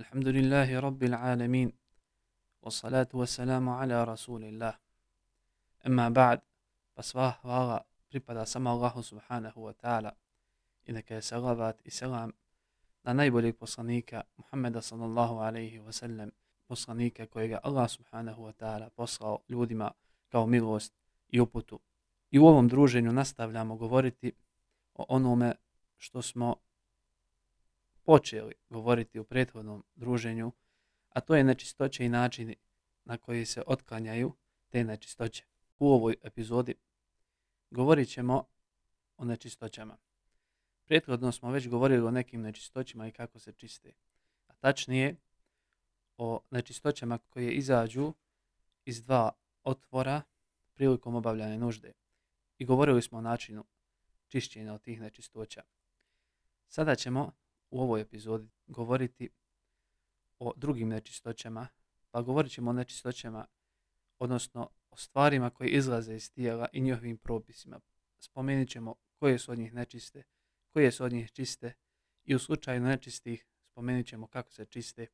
الحمد لله رب العالمين والصلاة والسلام على رسول الله أما بعد pa sva hvala pripada samo Allahu subhanahu wa ta'ala i neka je salavat i selam na najboljeg poslanika Muhammeda sallallahu alaihi wa sallam poslanika kojega Allah subhanahu wa ta'ala poslao ljudima kao milost i uputu. I u ovom druženju nastavljamo govoriti o onome što smo počeli govoriti u prethodnom druženju, a to je nečistoće i načini na koji se otklanjaju te nečistoće. U ovoj epizodi govorit ćemo o nečistoćama. Prethodno smo već govorili o nekim nečistoćima i kako se čiste. A tačnije o nečistoćama koje izađu iz dva otvora prilikom obavljanja nužde. I govorili smo o načinu čišćenja od tih nečistoća. Sada ćemo u ovoj epizodi govoriti o drugim nečistoćama, pa govorit ćemo o nečistoćama, odnosno o stvarima koje izlaze iz tijela i njihovim propisima. Spomenut ćemo koje su od njih nečiste, koje su od njih čiste i u slučaju nečistih spomenut ćemo kako se čiste.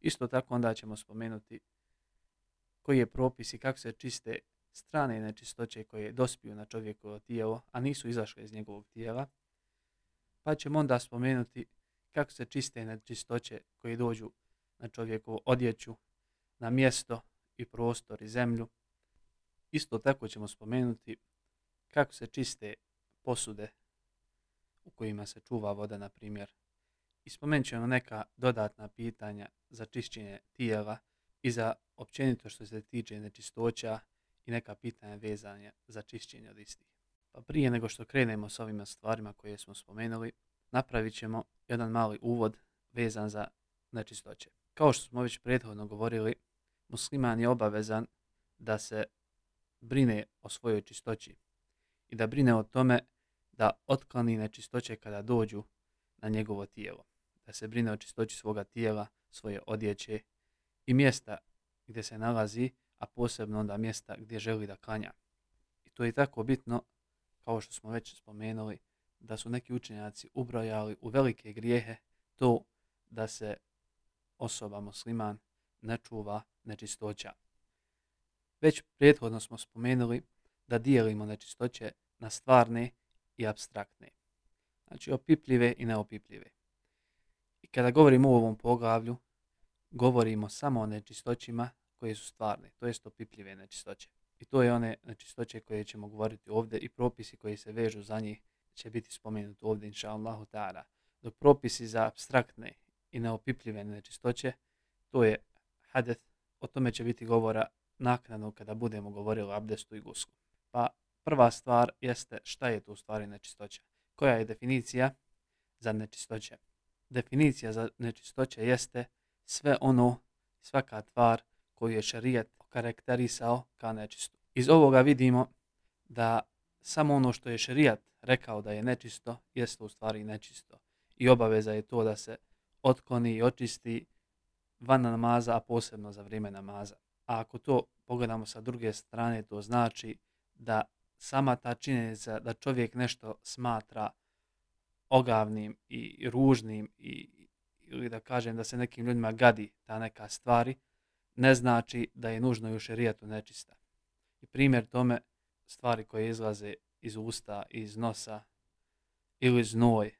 Isto tako onda ćemo spomenuti koji je propis i kako se čiste strane nečistoće koje dospiju na čovjekovo tijelo, a nisu izašle iz njegovog tijela. Pa ćemo onda spomenuti kako se čiste nečistoće koje dođu na čovjekovu odjeću, na mjesto i prostor i zemlju. Isto tako ćemo spomenuti kako se čiste posude u kojima se čuva voda, na primjer. I spomenut ćemo neka dodatna pitanja za čišćenje tijela i za općenito što se tiče nečistoća i neka pitanja vezanja za čišćenje od istih. Pa prije nego što krenemo s ovima stvarima koje smo spomenuli, napravit ćemo jedan mali uvod vezan za nečistoće. Kao što smo već prethodno govorili, musliman je obavezan da se brine o svojoj čistoći i da brine o tome da otklani nečistoće kada dođu na njegovo tijelo. Da se brine o čistoći svoga tijela, svoje odjeće i mjesta gdje se nalazi, a posebno onda mjesta gdje želi da klanja. I to je tako bitno, kao što smo već spomenuli, da su neki učenjaci ubrojali u velike grijehe to da se osoba musliman ne čuva nečistoća. Već prethodno smo spomenuli da dijelimo nečistoće na stvarne i abstraktne. Znači opipljive i neopipljive. I kada govorimo o ovom poglavlju, govorimo samo o nečistoćima koje su stvarne, to jest opipljive nečistoće. I to je one nečistoće koje ćemo govoriti ovdje i propisi koji se vežu za njih će biti spomenuti ovdje, inša Allahu ta'ala. Dok propisi za abstraktne i neopipljive nečistoće, to je hadeth, o tome će biti govora naknadno kada budemo govorili o abdestu i guslu. Pa prva stvar jeste šta je to u stvari nečistoća. Koja je definicija za nečistoće? Definicija za nečistoće jeste sve ono, svaka tvar koju je šarijet karakterisao kao nečistu. Iz ovoga vidimo da samo ono što je šerijat rekao da je nečisto, jeste u stvari nečisto. I obaveza je to da se otkloni i očisti van namaza, a posebno za vrijeme namaza. A ako to pogledamo sa druge strane, to znači da sama ta činjenica da čovjek nešto smatra ogavnim i ružnim i, ili da kažem da se nekim ljudima gadi ta neka stvari, ne znači da je nužno i u šerijatu nečista. I primjer tome stvari koje izlaze iz usta, iz nosa ili znoj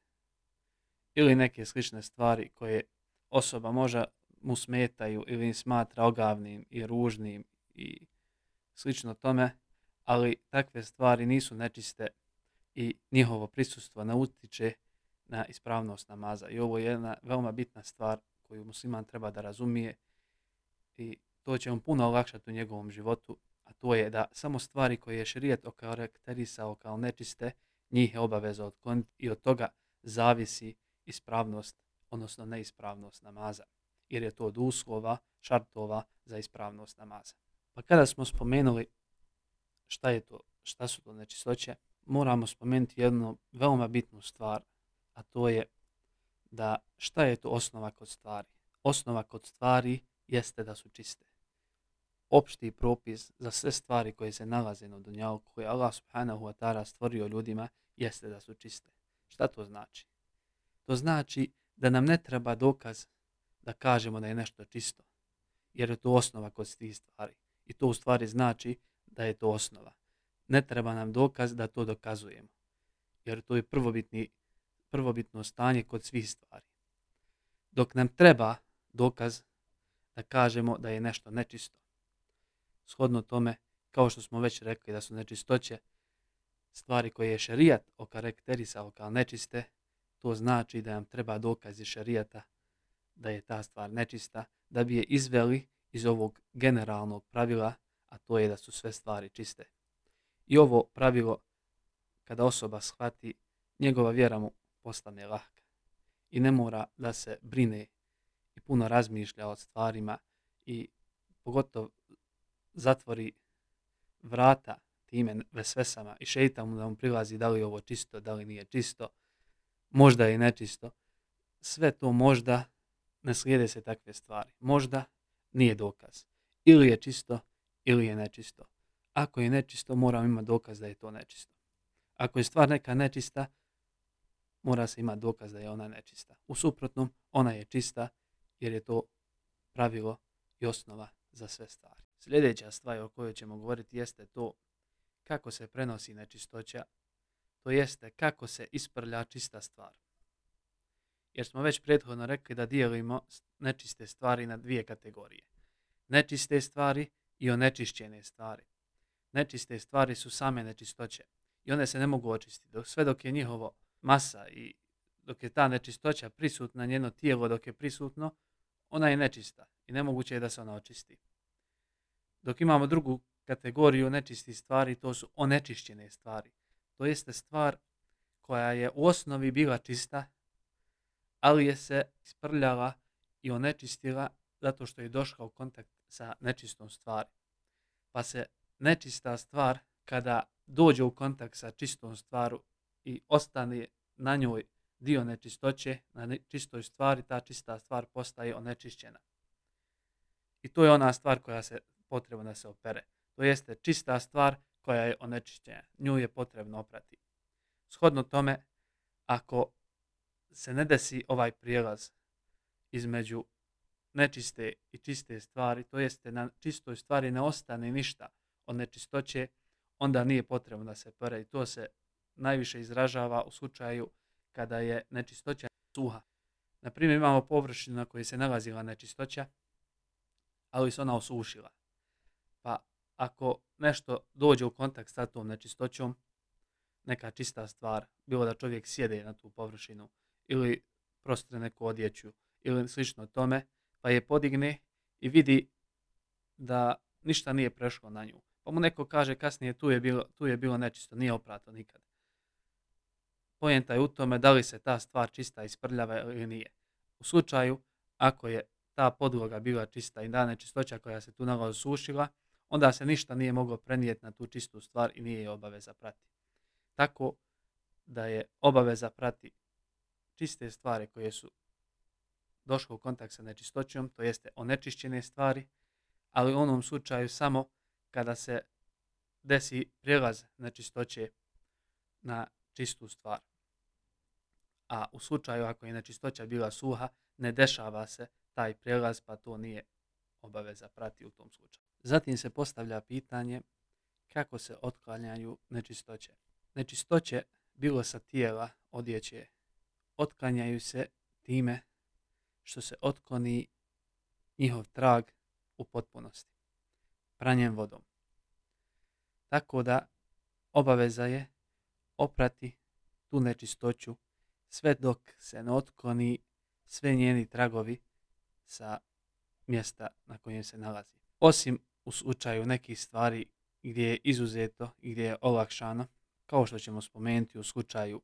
ili neke slične stvari koje osoba može mu smetaju ili smatra ogavnim i ružnim i slično tome, ali takve stvari nisu nečiste i njihovo prisustvo ne utiče na ispravnost namaza. I ovo je jedna veoma bitna stvar koju musliman treba da razumije i to će mu puno olakšati u njegovom životu a to je da samo stvari koje je širijet okarakterisao kao nečiste, njih je obaveza otkloniti i od toga zavisi ispravnost, odnosno neispravnost namaza. Jer je to od uslova, šartova za ispravnost namaza. Pa kada smo spomenuli šta je to, šta su to nečistoće, moramo spomenuti jednu veoma bitnu stvar, a to je da šta je to osnova kod stvari. Osnova kod stvari jeste da su čiste opšti propis za sve stvari koje se nalaze na dunjalku, koje Allah subhanahu wa ta'ala stvorio ljudima, jeste da su čiste. Šta to znači? To znači da nam ne treba dokaz da kažemo da je nešto čisto. Jer je to osnova kod tih stvari. I to u stvari znači da je to osnova. Ne treba nam dokaz da to dokazujemo. Jer to je prvobitni, prvobitno stanje kod svih stvari. Dok nam treba dokaz da kažemo da je nešto nečisto. Shodno tome, kao što smo već rekli da su nečistoće stvari koje je šerijat okarakterisao kao nečiste, to znači da nam treba dokaz iz šerijata da je ta stvar nečista, da bi je izveli iz ovog generalnog pravila, a to je da su sve stvari čiste. I ovo pravilo, kada osoba shvati, njegova vjera mu postane lahka i ne mora da se brine i puno razmišlja o stvarima i pogotovo zatvori vrata time vesvesama i šeita mu da mu prilazi da li je ovo čisto, da li nije čisto, možda je nečisto. Sve to možda ne slijede se takve stvari. Možda nije dokaz. Ili je čisto, ili je nečisto. Ako je nečisto, moramo imati dokaz da je to nečisto. Ako je stvar neka nečista, mora se imati dokaz da je ona nečista. U suprotnom, ona je čista jer je to pravilo i osnova za sve stvari. Sljedeća stvar o kojoj ćemo govoriti jeste to kako se prenosi nečistoća, to jeste kako se isprlja čista stvar. Jer smo već prethodno rekli da dijelimo nečiste stvari na dvije kategorije. Nečiste stvari i onečišćene stvari. Nečiste stvari su same nečistoće i one se ne mogu očistiti. Dok, sve dok je njihovo masa i dok je ta nečistoća prisutna, njeno tijelo dok je prisutno, ona je nečista i nemoguće je da se ona očisti. Dok imamo drugu kategoriju nečistih stvari, to su onečišćene stvari. To jeste stvar koja je u osnovi bila čista, ali je se isprljala i onečistila zato što je došla u kontakt sa nečistom stvari. Pa se nečista stvar, kada dođe u kontakt sa čistom stvaru i ostane na njoj dio nečistoće, na čistoj stvari, ta čista stvar postaje onečišćena. I to je ona stvar koja se potrebna da se opere. To jeste čista stvar koja je onečišćena. Nju je potrebno oprati. Shodno tome, ako se ne desi ovaj prijelaz između nečiste i čiste stvari, to jeste na čistoj stvari ne ostane ništa od nečistoće, onda nije potrebno da se pere i to se najviše izražava u slučaju kada je nečistoća suha. Na primjer imamo površinu na kojoj se nalazila nečistoća, ali se ona osušila. Ako nešto dođe u kontakt sa tom nečistoćom, neka čista stvar, bilo da čovjek sjede na tu površinu ili prostre neku odjeću ili slično tome, pa je podigne i vidi da ništa nije prešlo na nju. Pa mu neko kaže kasnije tu je bilo, tu je bilo nečisto, nije oprato nikad. Pojenta je u tome da li se ta stvar čista i sprljava ili nije. U slučaju ako je ta podloga bila čista i da nečistoća koja se tu nalazi sušila, onda se ništa nije moglo prenijeti na tu čistu stvar i nije je obaveza prati. Tako da je obaveza prati čiste stvari koje su došle u kontakt sa nečistoćom, to jeste onečišćene stvari, ali u onom slučaju samo kada se desi prijelaz nečistoće na čistu stvar. A u slučaju ako je nečistoća bila suha, ne dešava se taj prijelaz, pa to nije obaveza prati u tom slučaju. Zatim se postavlja pitanje kako se otklanjaju nečistoće. Nečistoće, bilo sa tijela, odjeće, otklanjaju se time što se otkloni njihov trag u potpunosti, pranjem vodom. Tako da obaveza je oprati tu nečistoću sve dok se ne otkloni sve njeni tragovi sa mjesta na kojem se nalazi. Osim u slučaju nekih stvari gdje je izuzeto i gdje je olakšano, kao što ćemo spomenuti u slučaju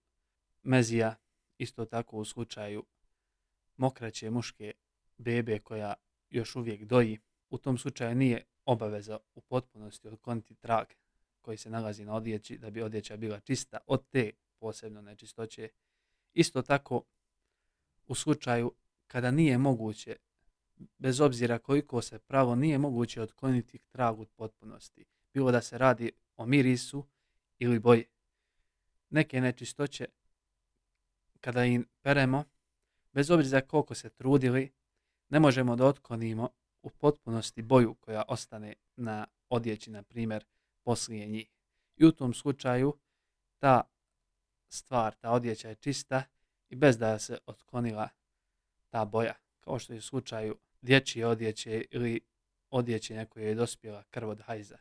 mezija, isto tako u slučaju mokraće muške bebe koja još uvijek doji, u tom slučaju nije obaveza u potpunosti otkloniti trag koji se nalazi na odjeći da bi odjeća bila čista od te posebno nečistoće. Isto tako u slučaju kada nije moguće bez obzira koliko se pravo nije moguće otkloniti trag u potpunosti, bilo da se radi o mirisu ili boji. Neke nečistoće, kada im peremo, bez obzira koliko se trudili, ne možemo da otklonimo u potpunosti boju koja ostane na odjeći, na primjer, poslije njih. I u tom slučaju ta stvar, ta odjeća je čista i bez da se otklonila ta boja, kao što je u slučaju dječje odjeće ili odjeće koje je dospjela krv od hajza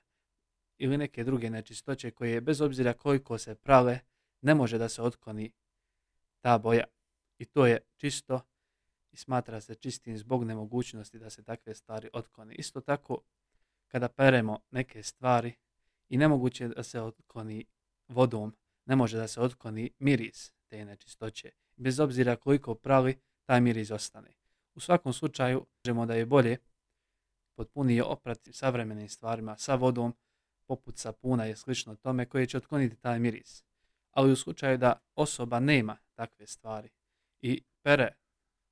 ili neke druge nečistoće koje bez obzira koliko se prale ne može da se otkloni ta boja. I to je čisto i smatra se čistim zbog nemogućnosti da se takve stvari otkloni. Isto tako kada peremo neke stvari i nemoguće da se otkloni vodom, ne može da se otkloni miris te nečistoće. Bez obzira koliko prali, taj miris ostane. U svakom slučaju, možemo da je bolje potpunije oprati savremenim stvarima sa vodom, poput sapuna i slično tome, koje će otkloniti taj miris. Ali u slučaju da osoba nema takve stvari i pere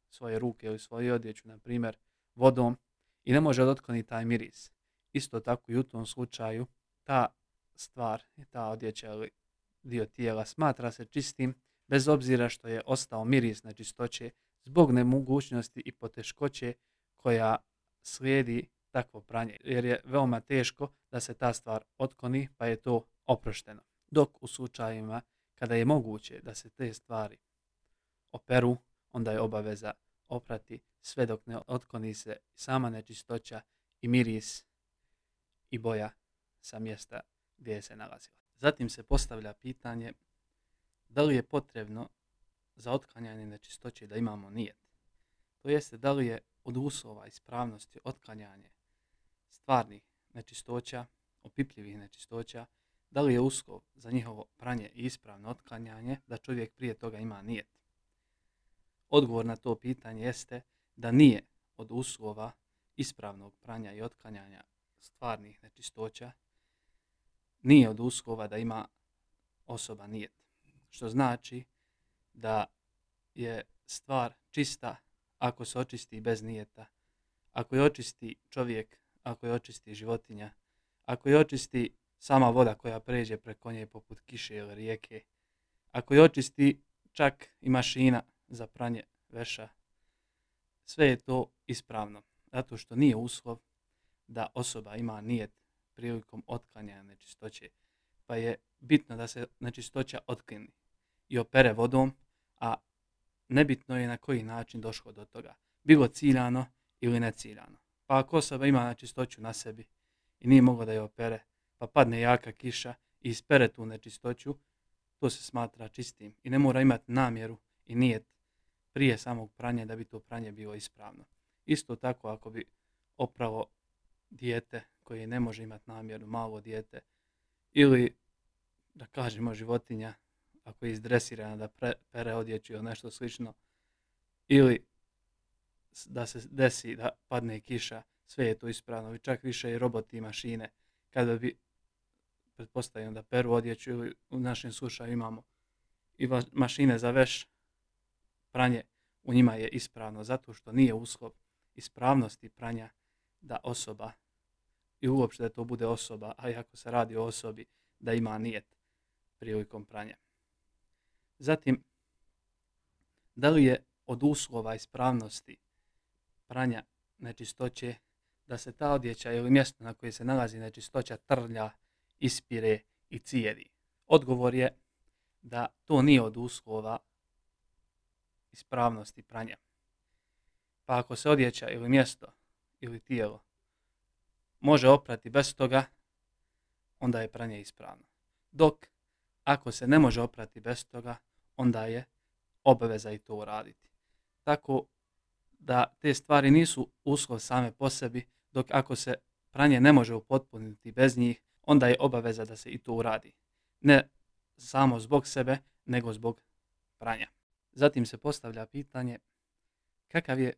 svoje ruke ili svoju odjeću, na primjer, vodom i ne može otkloniti taj miris. Isto tako i u tom slučaju ta stvar, ta odjeća ili dio tijela smatra se čistim bez obzira što je ostao miris na čistoće zbog nemogućnosti i poteškoće koja slijedi takvo pranje, jer je veoma teško da se ta stvar otkloni, pa je to oprošteno. Dok u slučajima kada je moguće da se te stvari operu, onda je obaveza oprati sve dok ne otkloni se sama nečistoća i miris i boja sa mjesta gdje se nalazila. Zatim se postavlja pitanje da li je potrebno za otklanjanje nečistoće da imamo nijet. To jeste da li je od uslova ispravnosti otklanjanje stvarnih nečistoća, opipljivih nečistoća, da li je uslov za njihovo pranje i ispravno otklanjanje da čovjek prije toga ima nijet. Odgovor na to pitanje jeste da nije od uslova ispravnog pranja i otklanjanja stvarnih nečistoća, nije od uslova da ima osoba nijet. Što znači da je stvar čista ako se očisti bez nijeta. Ako je očisti čovjek, ako je očisti životinja, ako je očisti sama voda koja pređe preko nje poput kiše ili rijeke, ako je očisti čak i mašina za pranje veša, sve je to ispravno, zato što nije uslov da osoba ima nijet prilikom otklanjanja nečistoće, pa je bitno da se nečistoća otklini i opere vodom, a nebitno je na koji način došlo do toga, bilo ciljano ili neciljano. Pa ako osoba ima nečistoću na sebi i nije mogla da je opere, pa padne jaka kiša i ispere tu nečistoću, to se smatra čistim i ne mora imati namjeru i nijet prije samog pranja da bi to pranje bilo ispravno. Isto tako ako bi opravo dijete koje ne može imati namjeru, malo dijete, ili da kažemo životinja ako je izdresirana da pre, pere odjeću ili nešto slično, ili da se desi da padne kiša, sve je to ispravno, i čak više i roboti i mašine, kada bi pretpostavljam da peru odjeću ili u našem slušaju imamo i mašine za veš, pranje u njima je ispravno, zato što nije uslov ispravnosti pranja da osoba i uopšte da to bude osoba, a ako se radi o osobi, da ima nijet prilikom pranja. Zatim, da li je od uslova ispravnosti pranja nečistoće da se ta odjeća ili mjesto na koje se nalazi nečistoća trlja, ispire i cijedi? Odgovor je da to nije od uslova ispravnosti pranja. Pa ako se odjeća ili mjesto ili tijelo može oprati bez toga, onda je pranje ispravno. Dok ako se ne može oprati bez toga, onda je obaveza i to uraditi. Tako da te stvari nisu uslov same po sebi, dok ako se pranje ne može upotpuniti bez njih, onda je obaveza da se i to uradi. Ne samo zbog sebe, nego zbog pranja. Zatim se postavlja pitanje kakav je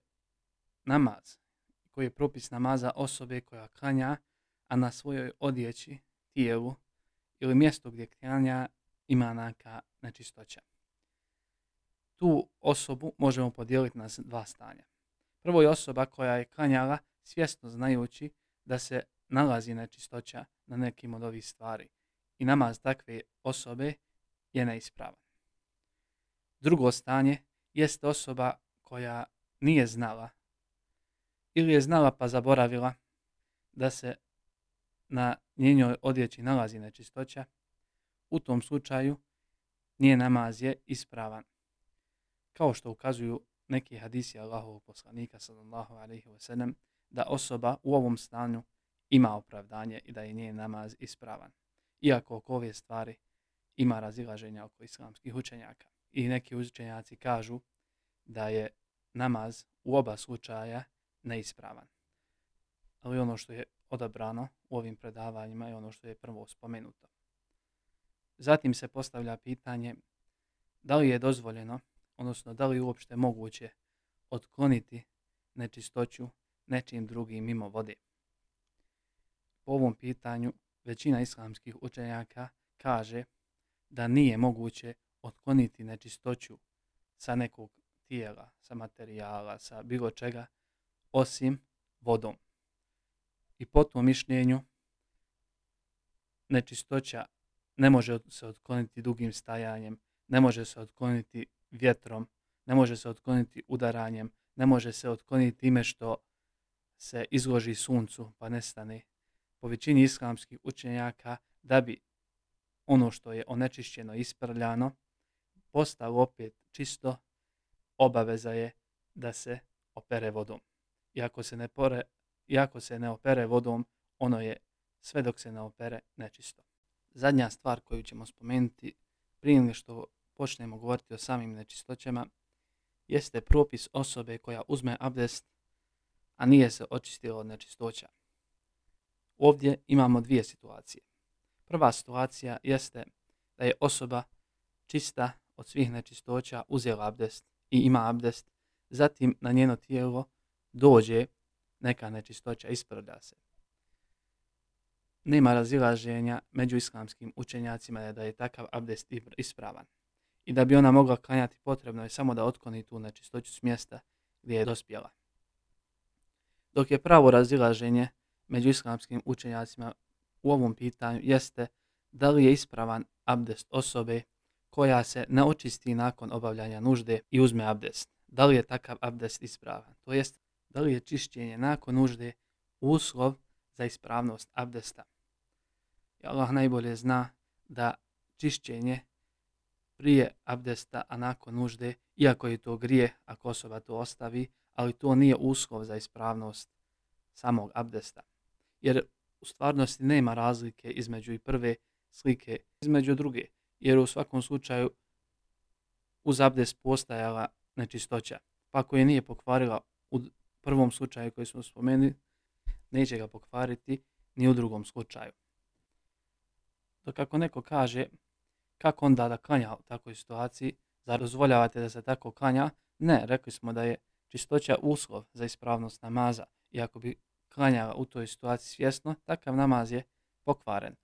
namaz, koji je propis namaza osobe koja klanja, a na svojoj odjeći, tijelu ili mjestu gdje klanja ima naka nečistoća. Tu osobu možemo podijeliti na dva stanja. Prvo je osoba koja je klanjala svjesno znajući da se nalazi nečistoća na nekim od ovih stvari i namaz takve osobe je neispravan. Drugo stanje jeste osoba koja nije znala ili je znala pa zaboravila da se na njenoj odjeći nalazi nečistoća, u tom slučaju nije namaz je ispravan. Kao što ukazuju neki hadisi Allahovog poslanika sallallahu alaihi wasallam, da osoba u ovom stanju ima opravdanje i da je njen namaz ispravan. Iako oko ove stvari ima razilaženja oko islamskih učenjaka. I neki učenjaci kažu da je namaz u oba slučaja neispravan. Ali ono što je odabrano u ovim predavanjima je ono što je prvo spomenuto. Zatim se postavlja pitanje da li je dozvoljeno, odnosno da li uopšte moguće otkloniti nečistoću nečim drugim mimo vode. Po ovom pitanju većina islamskih učenjaka kaže da nije moguće otkloniti nečistoću sa nekog tijela, sa materijala, sa bilo čega, osim vodom. I po tom mišljenju nečistoća ne može se otkloniti dugim stajanjem, ne može se otkloniti vjetrom, ne može se otkloniti udaranjem, ne može se otkloniti time što se izloži suncu pa nestane. Po većini islamskih učenjaka da bi ono što je onečišćeno isprljano postalo opet čisto, obaveza je da se opere vodom. Iako se ne, pore, iako se ne opere vodom, ono je sve dok se ne opere nečisto. Zadnja stvar koju ćemo spomenuti prije što počnemo govoriti o samim nečistoćama jeste propis osobe koja uzme abdest, a nije se očistila od nečistoća. Ovdje imamo dvije situacije. Prva situacija jeste da je osoba čista od svih nečistoća uzela abdest i ima abdest, zatim na njeno tijelo dođe neka nečistoća, isprda se. Nema razilaženja među islamskim učenjacima da je takav abdest ispravan. I da bi ona mogla klanjati potrebno je samo da otkloni tu nečistoću s mjesta gdje je dospjela. Dok je pravo razilaženje među islamskim učenjacima u ovom pitanju jeste da li je ispravan abdest osobe koja se ne očisti nakon obavljanja nužde i uzme abdest. Da li je takav abdest ispravan? To jest, da li je čišćenje nakon nužde uslov za ispravnost abdesta? I Allah najbolje zna da čišćenje prije abdesta, a nakon nužde, iako je to grije ako osoba to ostavi, ali to nije uslov za ispravnost samog abdesta. Jer u stvarnosti nema razlike između i prve slike, između druge, jer u svakom slučaju uz abdest postajala nečistoća. Pa ako je nije pokvarila u prvom slučaju koji smo spomenuli, neće ga pokvariti ni u drugom slučaju. Dok ako neko kaže kako onda da klanja u takvoj situaciji, zar dozvoljavate da se tako klanja? Ne, rekli smo da je čistoća uslov za ispravnost namaza. I ako bi klanjala u toj situaciji svjesno, takav namaz je pokvaren.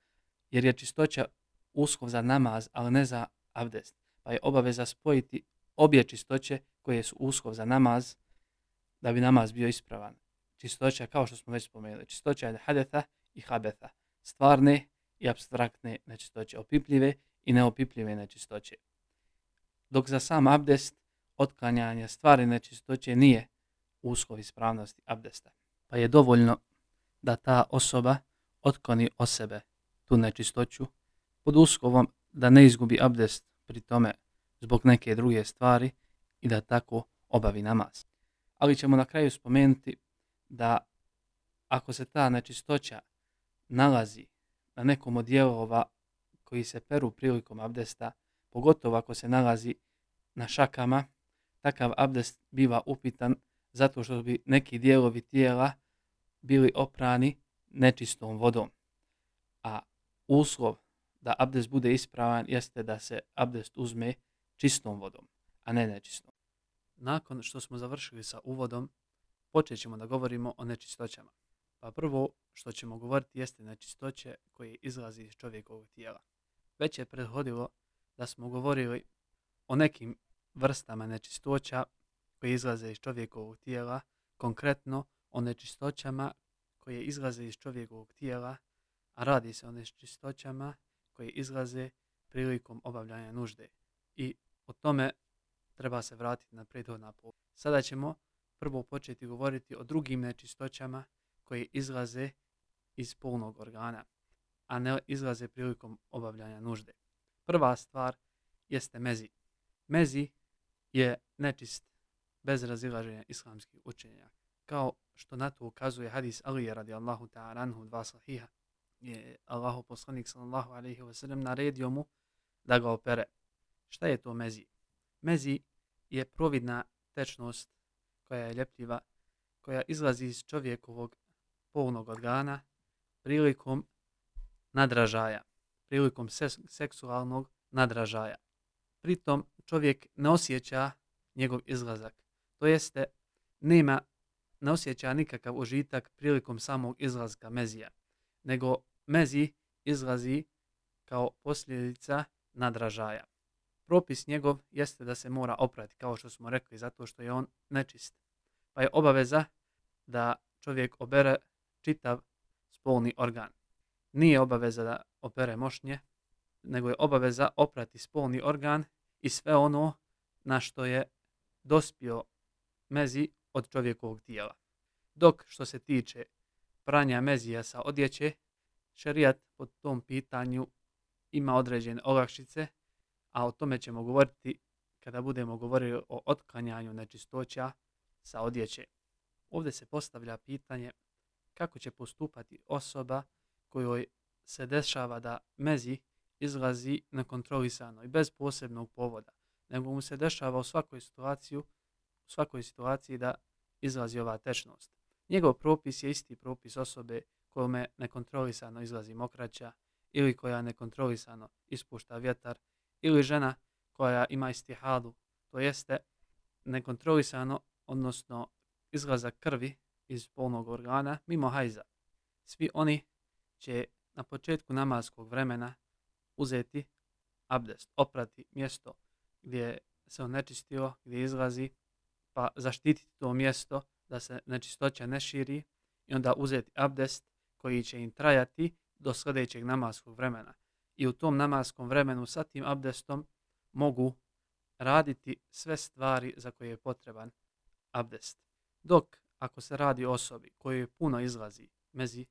Jer je čistoća uslov za namaz, ali ne za abdest. Pa je obaveza spojiti obje čistoće koje su uslov za namaz da bi namaz bio ispravan. Čistoća, kao što smo već spomenuli, čistoća je hadetha i habetha. Stvarne i abstraktne nečistoće, opipljive i neopipljive nečistoće. Dok za sam abdest otklanjanje stvari nečistoće nije uslov ispravnosti abdesta. Pa je dovoljno da ta osoba otkloni o sebe tu nečistoću pod uslovom da ne izgubi abdest pri tome zbog neke druge stvari i da tako obavi namaz. Ali ćemo na kraju spomenuti da ako se ta nečistoća nalazi na nekom od dijelova koji se peru prilikom abdesta, pogotovo ako se nalazi na šakama, takav abdest biva upitan zato što bi neki dijelovi tijela bili oprani nečistom vodom. A uslov da abdest bude ispravan jeste da se abdest uzme čistom vodom, a ne nečistom. Nakon što smo završili sa uvodom, počet ćemo da govorimo o nečistoćama. Pa prvo što ćemo govoriti jeste nečistoće koje izlazi iz čovjekovog tijela. Već je prethodilo da smo govorili o nekim vrstama nečistoća koje izlaze iz čovjekovog tijela, konkretno o nečistoćama koje izlaze iz čovjekovog tijela, a radi se o nečistoćama koje izlaze prilikom obavljanja nužde. I o tome treba se vratiti na prethodna pol. Sada ćemo prvo početi govoriti o drugim nečistoćama koje izlaze iz polnog organa, a ne izlaze prilikom obavljanja nužde. Prva stvar jeste mezi. Mezi je nečist bez razilaženja islamskih učenja. Kao što na to ukazuje hadis Ali radijallahu ta'ala anhu dva sahiha, je Allahu poslanik sallallahu alaihi wa sallam naredio mu da ga opere. Šta je to mezi? Mezi je providna tečnost koja je ljepljiva, koja izlazi iz čovjekovog polnog organa prilikom nadražaja, prilikom seksualnog nadražaja. Pritom čovjek ne osjeća njegov izlazak. To jeste, nema, ne osjeća nikakav užitak prilikom samog izlazka mezija, nego mezi izlazi kao posljedica nadražaja. Propis njegov jeste da se mora oprati, kao što smo rekli, zato što je on nečist. Pa je obaveza da čovjek obere čitav spolni organ. Nije obaveza da opere mošnje, nego je obaveza oprati spolni organ i sve ono na što je dospio mezi od čovjekovog tijela. Dok što se tiče pranja mezija sa odjeće, šerijat po tom pitanju ima određene olakšice, a o tome ćemo govoriti kada budemo govorili o otklanjanju nečistoća sa odjeće. Ovdje se postavlja pitanje kako će postupati osoba kojoj se dešava da mezi izlazi nekontrolisano i bez posebnog povoda, nego mu se dešava u svakoj situaciji, u svakoj situaciji da izlazi ova tečnost. Njegov propis je isti propis osobe kome nekontrolisano izlazi mokraća ili koja nekontrolisano ispušta vjetar ili žena koja ima istihadu, to jeste nekontrolisano, odnosno izlazak krvi iz polnog organa mimo hajza. Svi oni će na početku namaskog vremena uzeti abdest, oprati mjesto gdje se on nečistio, gdje izlazi, pa zaštititi to mjesto da se nečistoća ne širi i onda uzeti abdest koji će im trajati do sljedećeg namaskog vremena. I u tom namaskom vremenu sa tim abdestom mogu raditi sve stvari za koje je potreban abdest. Dok ako se radi o osobi kojoj puno izlazi mezi,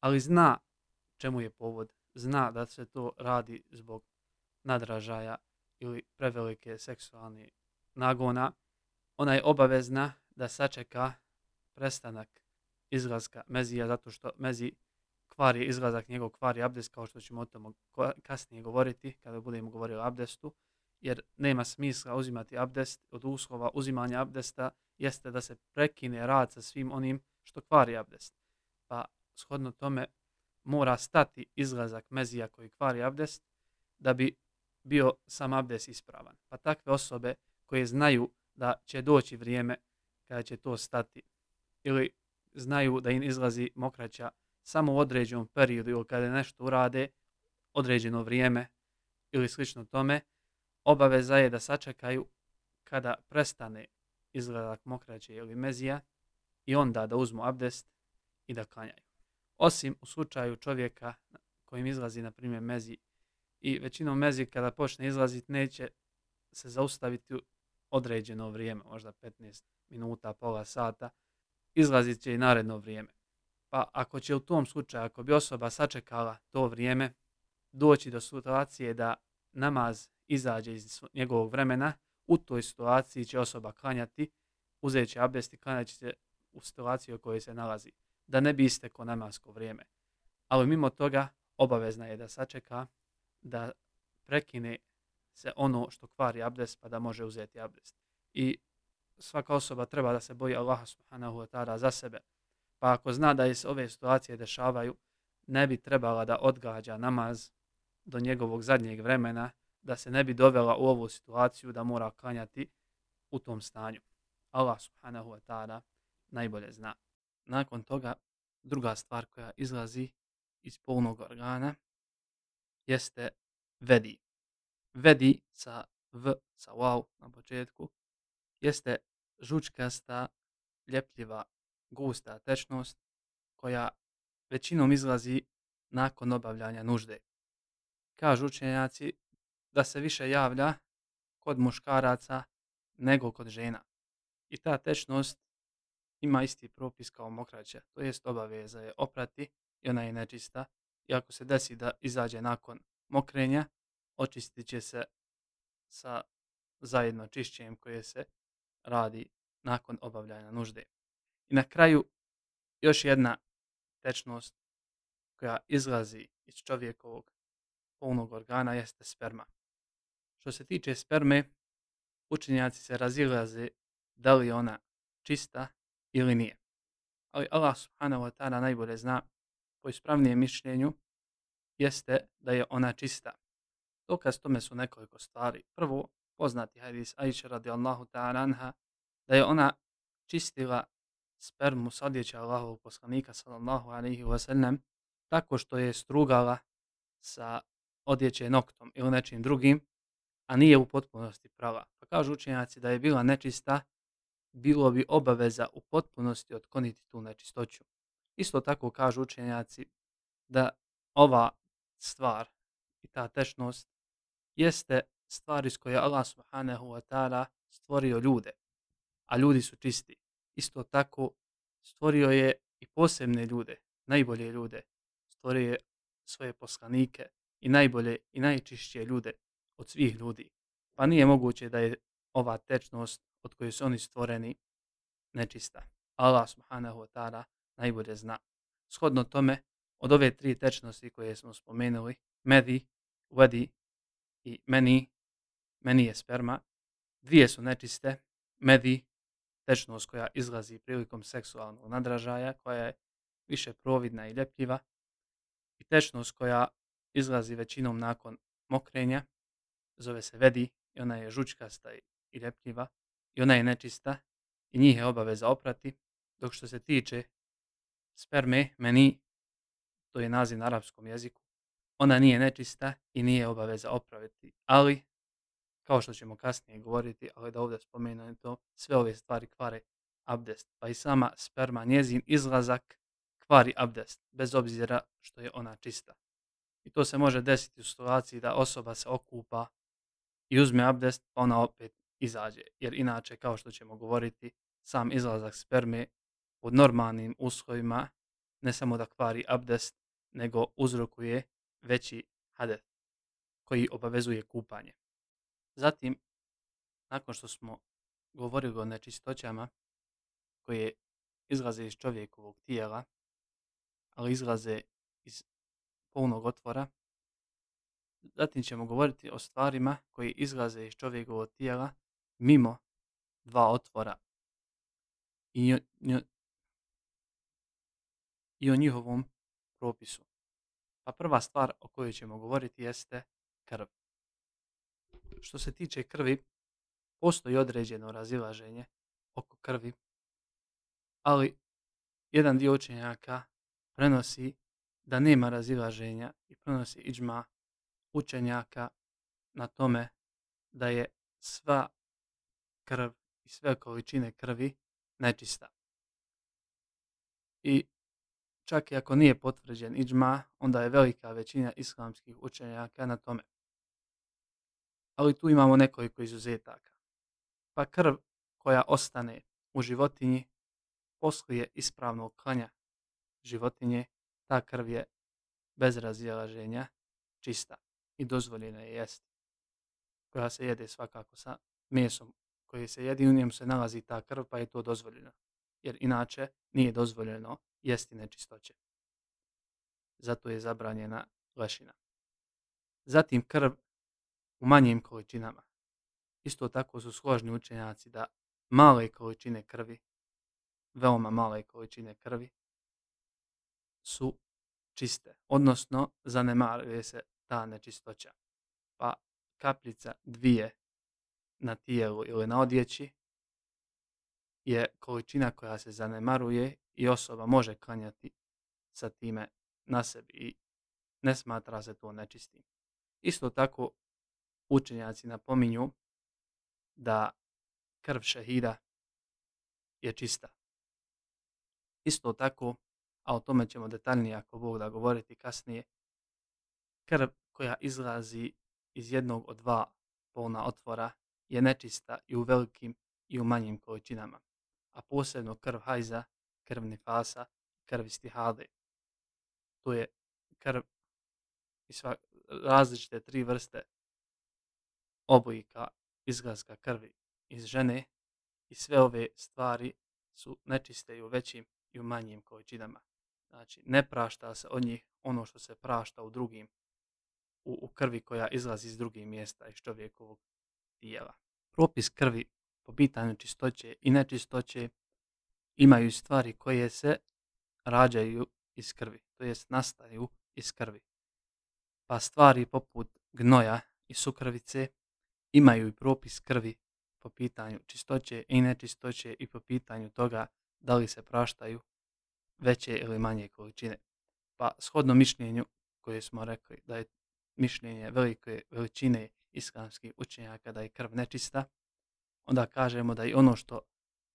ali zna čemu je povod, zna da se to radi zbog nadražaja ili prevelike seksualne nagona, ona je obavezna da sačeka prestanak izlazka mezija zato što mezi kvari izlazak njegov kvari abdest kao što ćemo o tom kasnije govoriti kada budemo govorili o abdestu jer nema smisla uzimati abdest od uslova uzimanja abdesta jeste da se prekine rad sa svim onim što kvari abdest. Pa shodno tome mora stati izlazak mezija koji kvari abdest da bi bio sam abdest ispravan. Pa takve osobe koje znaju da će doći vrijeme kada će to stati ili znaju da im izlazi mokraća samo u određenom periodu ili kada nešto urade određeno vrijeme ili slično tome, obaveza je da sačekaju kada prestane izgledak mokraće ili mezija i onda da uzmu abdest i da klanjaju. Osim u slučaju čovjeka kojim izlazi, na primjer, mezi. I većinom mezi kada počne izlaziti neće se zaustaviti određeno vrijeme, možda 15 minuta, pola sata, izlazit će i naredno vrijeme. Pa ako će u tom slučaju, ako bi osoba sačekala to vrijeme, doći do situacije da namaz izađe iz njegovog vremena, u toj situaciji će osoba klanjati, uzet će abdest i klanjat će se u situaciji u kojoj se nalazi, da ne bi isteko namasko vrijeme. Ali mimo toga obavezna je da sačeka, da prekine se ono što kvari abdest pa da može uzeti abdest. I svaka osoba treba da se boji Allaha subhanahu wa ta'ala za sebe. Pa ako zna da se ove situacije dešavaju, ne bi trebala da odgađa namaz do njegovog zadnjeg vremena, da se ne bi dovela u ovu situaciju da mora klanjati u tom stanju. Allah subhanahu wa ta'ala najbolje zna. Nakon toga, druga stvar koja izlazi iz polnog organa jeste vedi. Vedi sa v, sa wow na početku, jeste žučkasta, ljepljiva, gusta tečnost koja većinom izlazi nakon obavljanja nužde. Kažu učenjaci da se više javlja kod muškaraca nego kod žena. I ta tečnost ima isti propis kao mokraća, to jest obaveza je oprati i ona je nečista. I ako se desi da izađe nakon mokrenja, očistit će se sa zajedno čišćenjem koje se radi nakon obavljanja nužde. I na kraju još jedna tečnost koja izlazi iz čovjekovog polnog organa jeste sperma. Što se tiče sperme, učenjaci se razilaze da li ona čista ili nije. Ali Allah subhanahu wa ta'ala najbolje zna po ispravnijem mišljenju jeste da je ona čista. Dokaz tome su nekoliko stvari. Prvo, poznati hadis Aisha radijallahu ta'ala anha da je ona čistila spermu s odjeća Allahovog poslanika sallallahu alaihi wa sallam tako što je strugala sa odjeće noktom ili nečim drugim, a nije u potpunosti prava. Pa kažu učenjaci da je bila nečista, bilo bi obaveza u potpunosti otkloniti tu nečistoću. Isto tako kažu učenjaci da ova stvar i ta tečnost jeste stvar iz koje Allah subhanahu wa ta'ala stvorio ljude, a ljudi su čisti. Isto tako stvorio je i posebne ljude, najbolje ljude, stvorio je svoje poslanike i najbolje i najčišće ljude od svih ljudi. Pa nije moguće da je ova tečnost od koje su oni stvoreni nečista. Allah subhanahu wa ta'ala najbolje zna. Shodno tome, od ove tri tečnosti koje smo spomenuli, medi, vedi i meni, meni je sperma, dvije su nečiste, medi, tečnost koja izlazi prilikom seksualnog nadražaja, koja je više providna i ljepljiva, i tečnost koja izlazi većinom nakon mokrenja, zove se vedi i ona je žučkasta i ljepljiva i ona je nečista i njih je obaveza oprati, dok što se tiče sperme, meni, to je naziv na arapskom jeziku, ona nije nečista i nije obaveza opraviti, ali kao što ćemo kasnije govoriti, ali da ovdje spomenem to, sve ove stvari kvare abdest, pa i sama sperma, njezin izlazak kvari abdest, bez obzira što je ona čista. I to se može desiti u situaciji da osoba se okupa i uzme abdest, pa ona opet izađe. Jer inače, kao što ćemo govoriti, sam izlazak sperme pod normalnim uslovima ne samo da kvari abdest, nego uzrokuje veći hadeth koji obavezuje kupanje. Zatim, nakon što smo govorili o nečistoćama koje izlaze iz čovjekovog tijela, ali izlaze iz polnog otvora, zatim ćemo govoriti o stvarima koji izlaze iz čovjekovog tijela mimo dva otvora i, i o njihovom propisu. Pa prva stvar o kojoj ćemo govoriti jeste krv. Što se tiče krvi, postoji određeno razilaženje oko krvi, ali jedan dio učenjaka prenosi da nema razilaženja i prenosi iđma učenjaka na tome da je sva krv i sve količine krvi nečista. I čak i ako nije potvrđen iđma, onda je velika većina islamskih učenjaka na tome. Ali tu imamo nekoliko izuzetaka. Pa krv koja ostane u životinji poslije ispravnog klanja životinje, ta krv je bez razilaženja čista i dozvoljena je jest. Koja se jede svakako sa mesom koji se jedi, u njemu se nalazi ta krv pa je to dozvoljeno. Jer inače nije dozvoljeno jesti nečistoće. Zato je zabranjena lešina. Zatim krv u manjim količinama. Isto tako su složni učenjaci da male količine krvi, veoma male količine krvi, su čiste, odnosno zanemaruje se ta nečistoća. Pa kapljica dvije na tijelu ili na odjeći je količina koja se zanemaruje i osoba može klanjati sa time na sebi i ne smatra se to nečistim. Isto tako učenjaci napominju da krv šehida je čista. Isto tako a o tome ćemo detaljnije ako Bog da govoriti kasnije, krv koja izlazi iz jednog od dva polna otvora je nečista i u velikim i u manjim količinama. a posebno krv hajza, krv nifasa, krv istihade. To je krv i sva, različite tri vrste obojika izlaska krvi iz žene i sve ove stvari su nečiste i u većim i u manjim količinama. Znači, ne prašta se od njih ono što se prašta u drugim, u, u krvi koja izlazi iz drugih mjesta iz čovjekovog tijela. Propis krvi po pitanju čistoće i nečistoće imaju stvari koje se rađaju iz krvi, to jest nastaju iz krvi. Pa stvari poput gnoja i sukrvice imaju i propis krvi po pitanju čistoće i nečistoće i po pitanju toga da li se praštaju veće ili manje količine. Pa shodno mišljenju koje smo rekli da je mišljenje velike veličine islamskih učenjaka da je krv nečista, onda kažemo da i ono što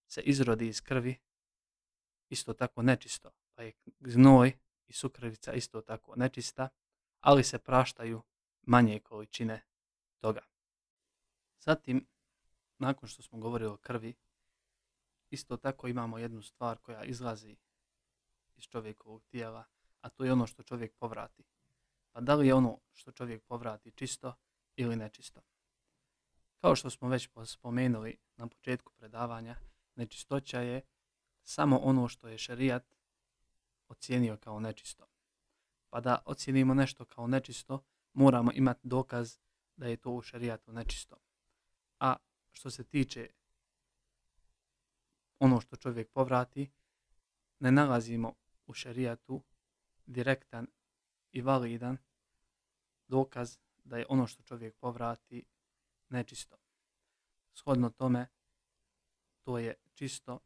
se izrodi iz krvi isto tako nečisto, pa je znoj i sukrvica isto tako nečista, ali se praštaju manje količine toga. Zatim, nakon što smo govorili o krvi, isto tako imamo jednu stvar koja izlazi iz čovjekovog tijela, a to je ono što čovjek povrati. Pa da li je ono što čovjek povrati čisto ili nečisto? Kao što smo već spomenuli na početku predavanja, nečistoća je samo ono što je šerijat ocijenio kao nečisto. Pa da ocijenimo nešto kao nečisto, moramo imati dokaz da je to u šerijatu nečisto. A što se tiče ono što čovjek povrati, ne nalazimo u šerijatu direktan i validan dokaz da je ono što čovjek povrati nečisto. Shodno tome, to je čisto,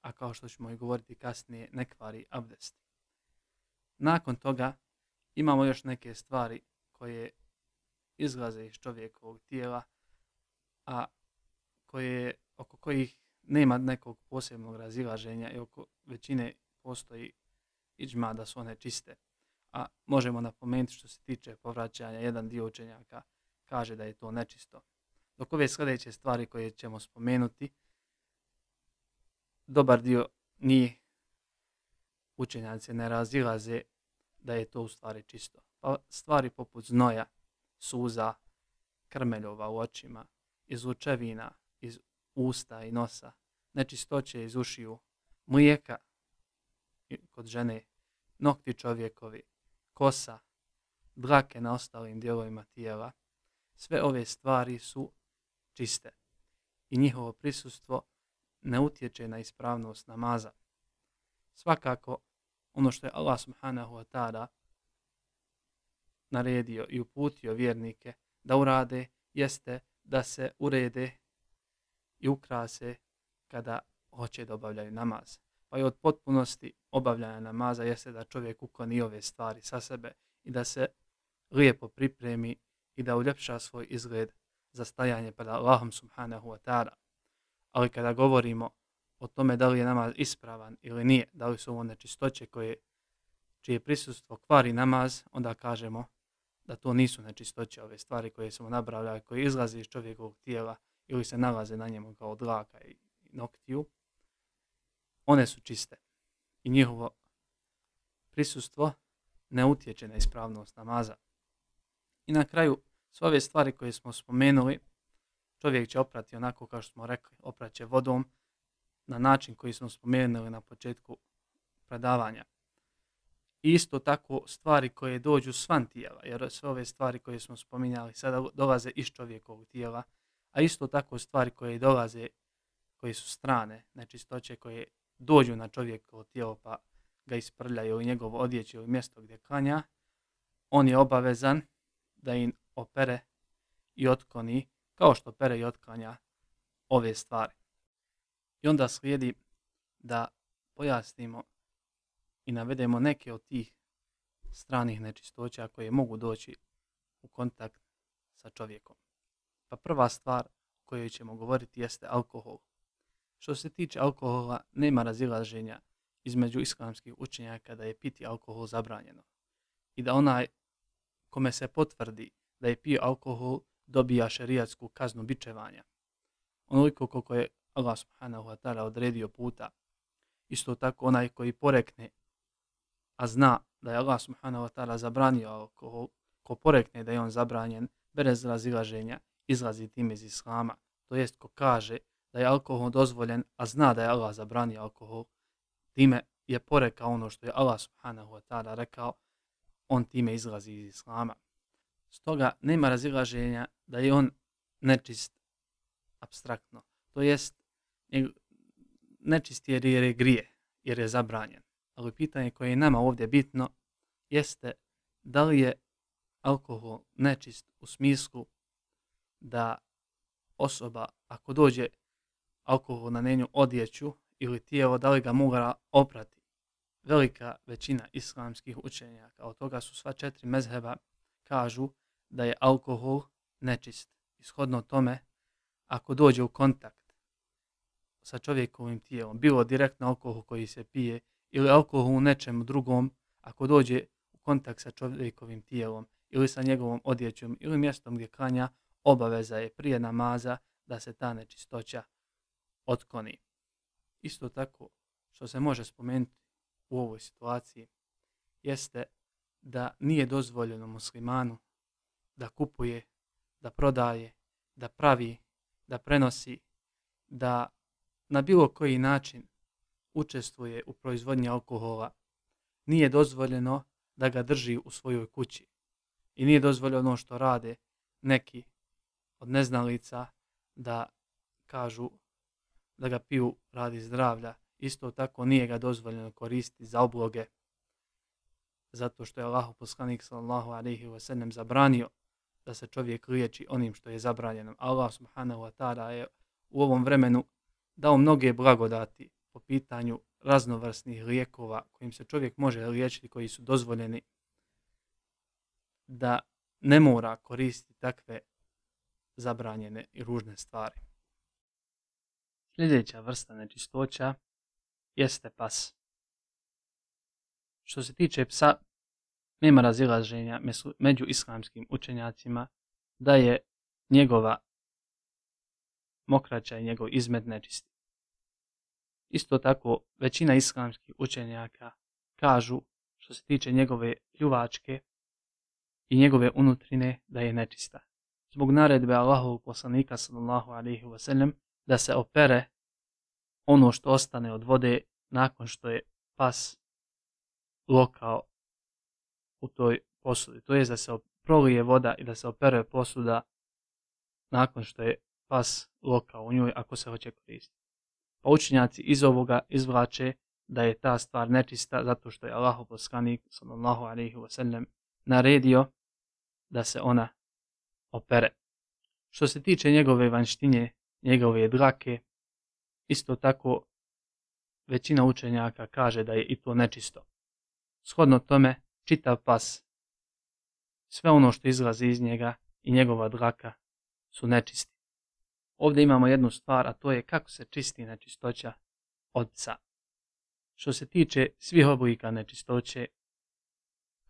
a kao što ćemo i govoriti kasnije, ne kvari abdest. Nakon toga imamo još neke stvari koje izlaze iz čovjekovog tijela, a koje, oko kojih nema nekog posebnog razilaženja i oko većine postoji iđma da su one čiste. A možemo napomenuti što se tiče povraćanja, jedan dio učenjaka kaže da je to nečisto. Dok ove sljedeće stvari koje ćemo spomenuti, dobar dio njih učenjaci ne razilaze da je to u stvari čisto. Pa stvari poput znoja, suza, krmeljova u očima, iz učevina, iz usta i nosa, nečistoće iz ušiju, mlijeka kod žene, nokti čovjekovi, kosa, dlake na ostalim dijelovima tijela, sve ove stvari su čiste i njihovo prisustvo ne utječe na ispravnost namaza. Svakako, ono što je Allah subhanahu wa ta'ala naredio i uputio vjernike da urade, jeste da se urede i ukrase kada hoće da obavljaju namaz. Pa i od potpunosti obavljanja namaza jeste da čovjek ukloni ove stvari sa sebe i da se lijepo pripremi i da uljepša svoj izgled za stajanje pred Allahom subhanahu wa ta'ala. Ali kada govorimo o tome da li je namaz ispravan ili nije, da li su ovo nečistoće koje, čije prisustvo kvari namaz, onda kažemo da to nisu nečistoće ove stvari koje smo nabrali, koje izlaze iz čovjekovog tijela ili se nalaze na njemu kao dlaka i noktiju, one su čiste i njihovo prisustvo ne utječe na ispravnost namaza. I na kraju, sve ove stvari koje smo spomenuli, čovjek će oprati onako kao što smo rekli, opraće vodom na način koji smo spomenuli na početku predavanja. Isto tako stvari koje dođu svan tijela, jer sve ove stvari koje smo spominjali sada dolaze iz čovjekovog tijela, a isto tako stvari koje dolaze, koje su strane, nečistoće koje dođu na čovjekovo tijelo pa ga isprljaju u njegovo odjeće u mjesto gdje klanja, on je obavezan da im opere i otkoni kao što pere i otklanja ove stvari. I onda slijedi da pojasnimo i navedemo neke od tih stranih nečistoća koje mogu doći u kontakt sa čovjekom. Pa prva stvar o kojoj ćemo govoriti jeste alkohol. Što se tiče alkohola, nema razilaženja između islamskih učenjaka da je piti alkohol zabranjeno. I da onaj kome se potvrdi da je pio alkohol dobija šerijatsku kaznu bičevanja. Onoliko koliko je Allah subhanahu wa ta'ala odredio puta. Isto tako onaj koji porekne, a zna da je Allah subhanahu wa ta'ala zabranio alkohol, ko porekne da je on zabranjen, bez razilaženja, izlazi tim iz islama. To jest ko kaže da je alkohol dozvoljen, a zna da je Allah zabranio alkohol, time je porekao ono što je Allah subhanahu wa ta'ala rekao, on time izlazi iz islama. Stoga nema razilaženja da je on nečist abstraktno. To jest nečist jer je grije, jer je zabranjen. Ali pitanje koje je nama ovdje bitno jeste da li je alkohol nečist u smislu da osoba ako dođe alkohol na nenju odjeću ili tijelo, da li ga mora oprati. Velika većina islamskih učenjaka, od toga su sva četiri mezheba, kažu da je alkohol nečist. Ishodno tome, ako dođe u kontakt sa čovjekovim tijelom, bilo direktno alkohol koji se pije ili alkohol u nečem drugom, ako dođe u kontakt sa čovjekovim tijelom ili sa njegovom odjećom ili mjestom gdje klanja, obaveza je prije namaza da se ta nečistoća otkloni. Isto tako što se može spomenuti u ovoj situaciji jeste da nije dozvoljeno muslimanu da kupuje, da prodaje, da pravi, da prenosi, da na bilo koji način učestvuje u proizvodnji alkohola, nije dozvoljeno da ga drži u svojoj kući. I nije dozvoljeno ono što rade neki od neznalica da kažu da ga piju radi zdravlja. Isto tako nije ga dozvoljeno koristiti za obloge zato što je Allah poslanik sallallahu alaihi wa sallam zabranio da se čovjek liječi onim što je zabranjeno. Allah subhanahu wa ta'ala je u ovom vremenu dao mnoge blagodati po pitanju raznovrsnih lijekova kojim se čovjek može liječiti, koji su dozvoljeni da ne mora koristiti takve zabranjene i ružne stvari. Sljedeća vrsta nečistoća jeste pas. Što se tiče psa, nema razilaženja među islamskim učenjacima da je njegova mokraća i njegov izmed nečisti. Isto tako, većina islamskih učenjaka kažu što se tiče njegove pljuvačke i njegove unutrine da je nečista. Zbog naredbe Allahovog poslanika sallallahu alaihi wasallam da se opere ono što ostane od vode nakon što je pas lokao u toj posudi. To je da se prolije voda i da se opere posuda nakon što je pas lokao u njoj ako se hoće koristiti. Pa učenjaci iz ovoga izvlače da je ta stvar nečista zato što je Allah poslanik sallallahu alaihi wasallam naredio da se ona opere. Što se tiče njegove vanštinje, njegove drake, isto tako većina učenjaka kaže da je i to nečisto. Shodno tome, čitav pas, sve ono što izlazi iz njega i njegova draka su nečisti. Ovdje imamo jednu stvar, a to je kako se čisti nečistoća od psa. Što se tiče svih oblika nečistoće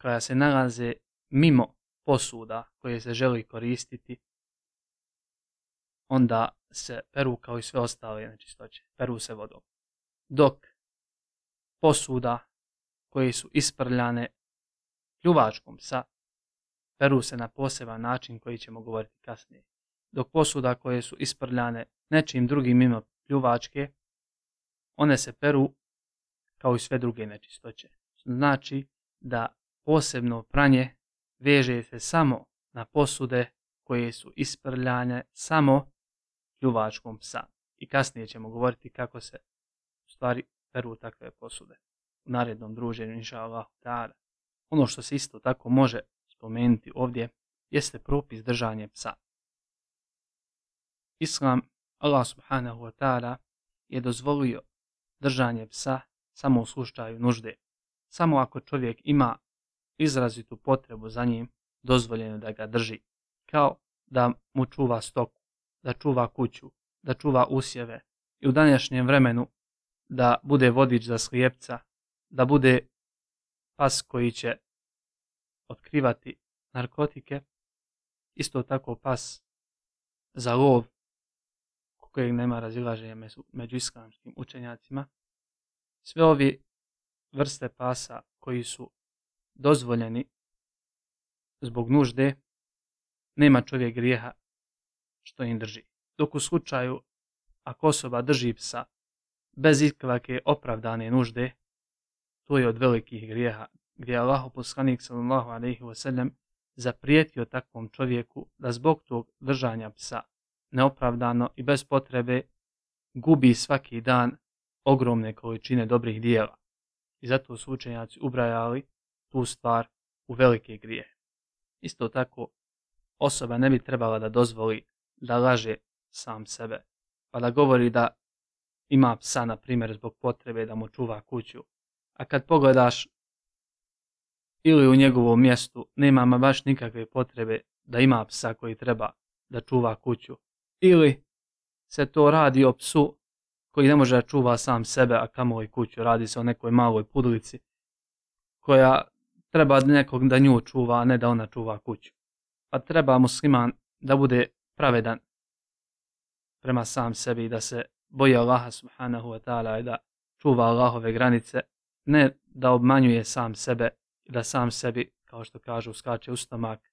koja se nalaze mimo posuda koje se želi koristiti, onda se peru kao i sve ostale nečistoće. Peru se vodom. Dok posuda koje su isprljane pljuvačkom psa, peru se na poseban način koji ćemo govoriti kasnije. Dok posuda koje su isprljane nečim drugim mimo pljuvačke, one se peru kao i sve druge nečistoće. Znači da posebno pranje veže se samo na posude koje su isprljane samo pljuvačkom psa. I kasnije ćemo govoriti kako se u stvari peru takve posude u narednom druženju, inša Allah. Ono što se isto tako može spomenuti ovdje jeste propis držanje psa. Islam, Allah subhanahu wa ta'ala, je dozvolio držanje psa samo u slučaju nužde. Samo ako čovjek ima izrazitu potrebu za njim, dozvoljeno da ga drži. Kao da mu čuva stoku, da čuva kuću, da čuva usjeve i u današnjem vremenu da bude vodič za slijepca, da bude pas koji će otkrivati narkotike, isto tako pas za lov kojeg nema razilaženja među, islamskim učenjacima. Sve ovi vrste pasa koji su dozvoljeni zbog nužde, nema čovjek grijeha što im drži. Dok u slučaju, ako osoba drži psa bez ikvake opravdane nužde, to je od velikih grijeha, gdje je Allah poslanik sallallahu alaihi wasallam zaprijetio takvom čovjeku da zbog tog držanja psa neopravdano i bez potrebe gubi svaki dan ogromne količine dobrih dijela. I zato su učenjaci ubrajali tu stvar u velike grije. Isto tako, osoba ne bi trebala da dozvoli da laže sam sebe, pa da govori da ima psa, na primjer, zbog potrebe da mu čuva kuću. A kad pogledaš ili u njegovom mjestu nema ma baš nikakve potrebe da ima psa koji treba da čuva kuću. Ili se to radi o psu koji ne može da čuva sam sebe, a kamo i kuću. Radi se o nekoj maloj pudlici koja treba nekog da nju čuva, a ne da ona čuva kuću. Pa treba musliman da bude pravedan prema sam sebi i da se boji Allaha subhanahu wa ta'ala i da čuva Allahove granice, ne da obmanjuje sam sebe i da sam sebi, kao što kažu, skače u stomak,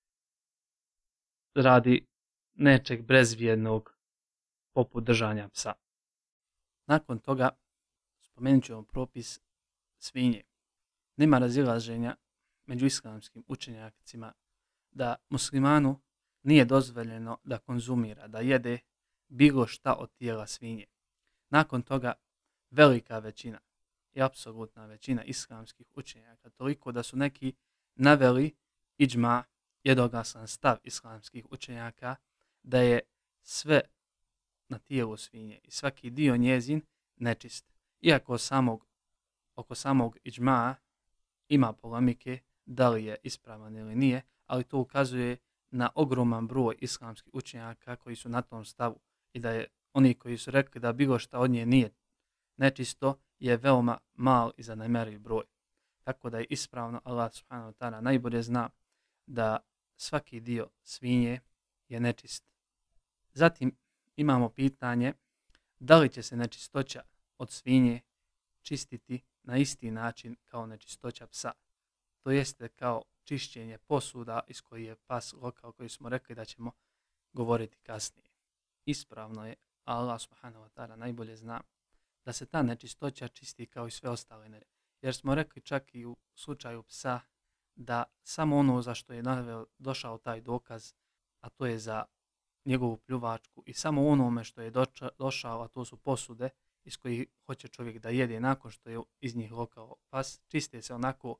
radi nečeg brezvjednog poput držanja psa. Nakon toga spomenut ćemo propis svinje. Nema razilaženja među islamskim učenjacima da muslimanu nije dozvoljeno da konzumira, da jede bilo šta od tijela svinje. Nakon toga velika većina i apsolutna većina islamskih učenjaka, toliko da su neki naveli iđma jednoglasan stav islamskih učenjaka da je sve na tijelu svinje i svaki dio njezin nečist. Iako samog, oko samog iđma ima polemike da li je ispravan ili nije, ali to ukazuje na ogroman broj islamskih učenjaka koji su na tom stavu i da je oni koji su rekli da bilo šta od nje nije nečisto je veoma mal i zanemeriv broj. Tako da je ispravno Allah subhanahu wa ta'ala najbolje zna da svaki dio svinje je nečist. Zatim imamo pitanje da li će se nečistoća od svinje čistiti na isti način kao nečistoća psa. To jeste kao čišćenje posuda iz koji je pas lokal koji smo rekli da ćemo govoriti kasnije. Ispravno je, Allah subhanahu wa ta'ala najbolje zna da se ta nečistoća čisti kao i sve ostale. Jer smo rekli čak i u slučaju psa da samo ono za što je naveo došao taj dokaz, a to je za njegovu pljuvačku i samo onome što je došao, a to su posude iz kojih hoće čovjek da jede nakon što je iz njih lokao pas, čiste se onako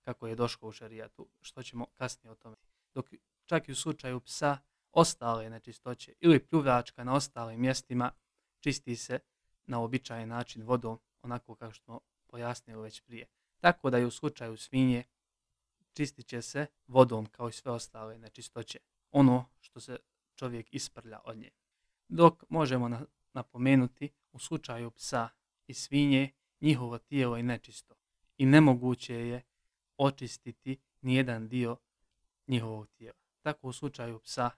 kako je došlo u šarijatu, što ćemo kasnije o tome. Dok čak i u slučaju psa ostale nečistoće ili pljuvačka na ostalim mjestima čisti se na običajen način vodom, onako kao što smo pojasnili već prije. Tako da i u slučaju svinje čistit će se vodom kao i sve ostale nečistoće. Ono što se čovjek isprlja od nje. Dok možemo napomenuti u slučaju psa i svinje njihovo tijelo je nečisto i nemoguće je očistiti nijedan dio njihovog tijela. Tako u slučaju psa,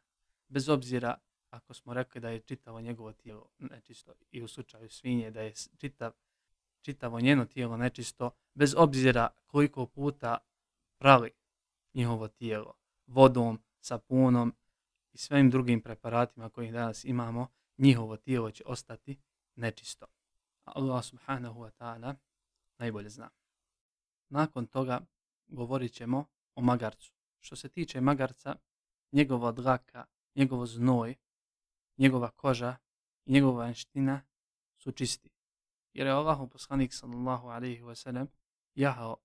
bez obzira ako smo rekli da je čitavo njegovo tijelo nečisto i u slučaju svinje da je čitav, čitavo njeno tijelo nečisto, bez obzira koliko puta prali njihovo tijelo vodom, sapunom i svim drugim preparatima kojih danas imamo, njihovo tijelo će ostati nečisto. Allah subhanahu wa ta'ala najbolje zna. Nakon toga govorit ćemo o magarcu. Što se tiče magarca, njegova dlaka, njegovo znoj njegova koža i njegova vanština su čisti. Jer je Allahu poslanik sallallahu alaihi wa sallam jahao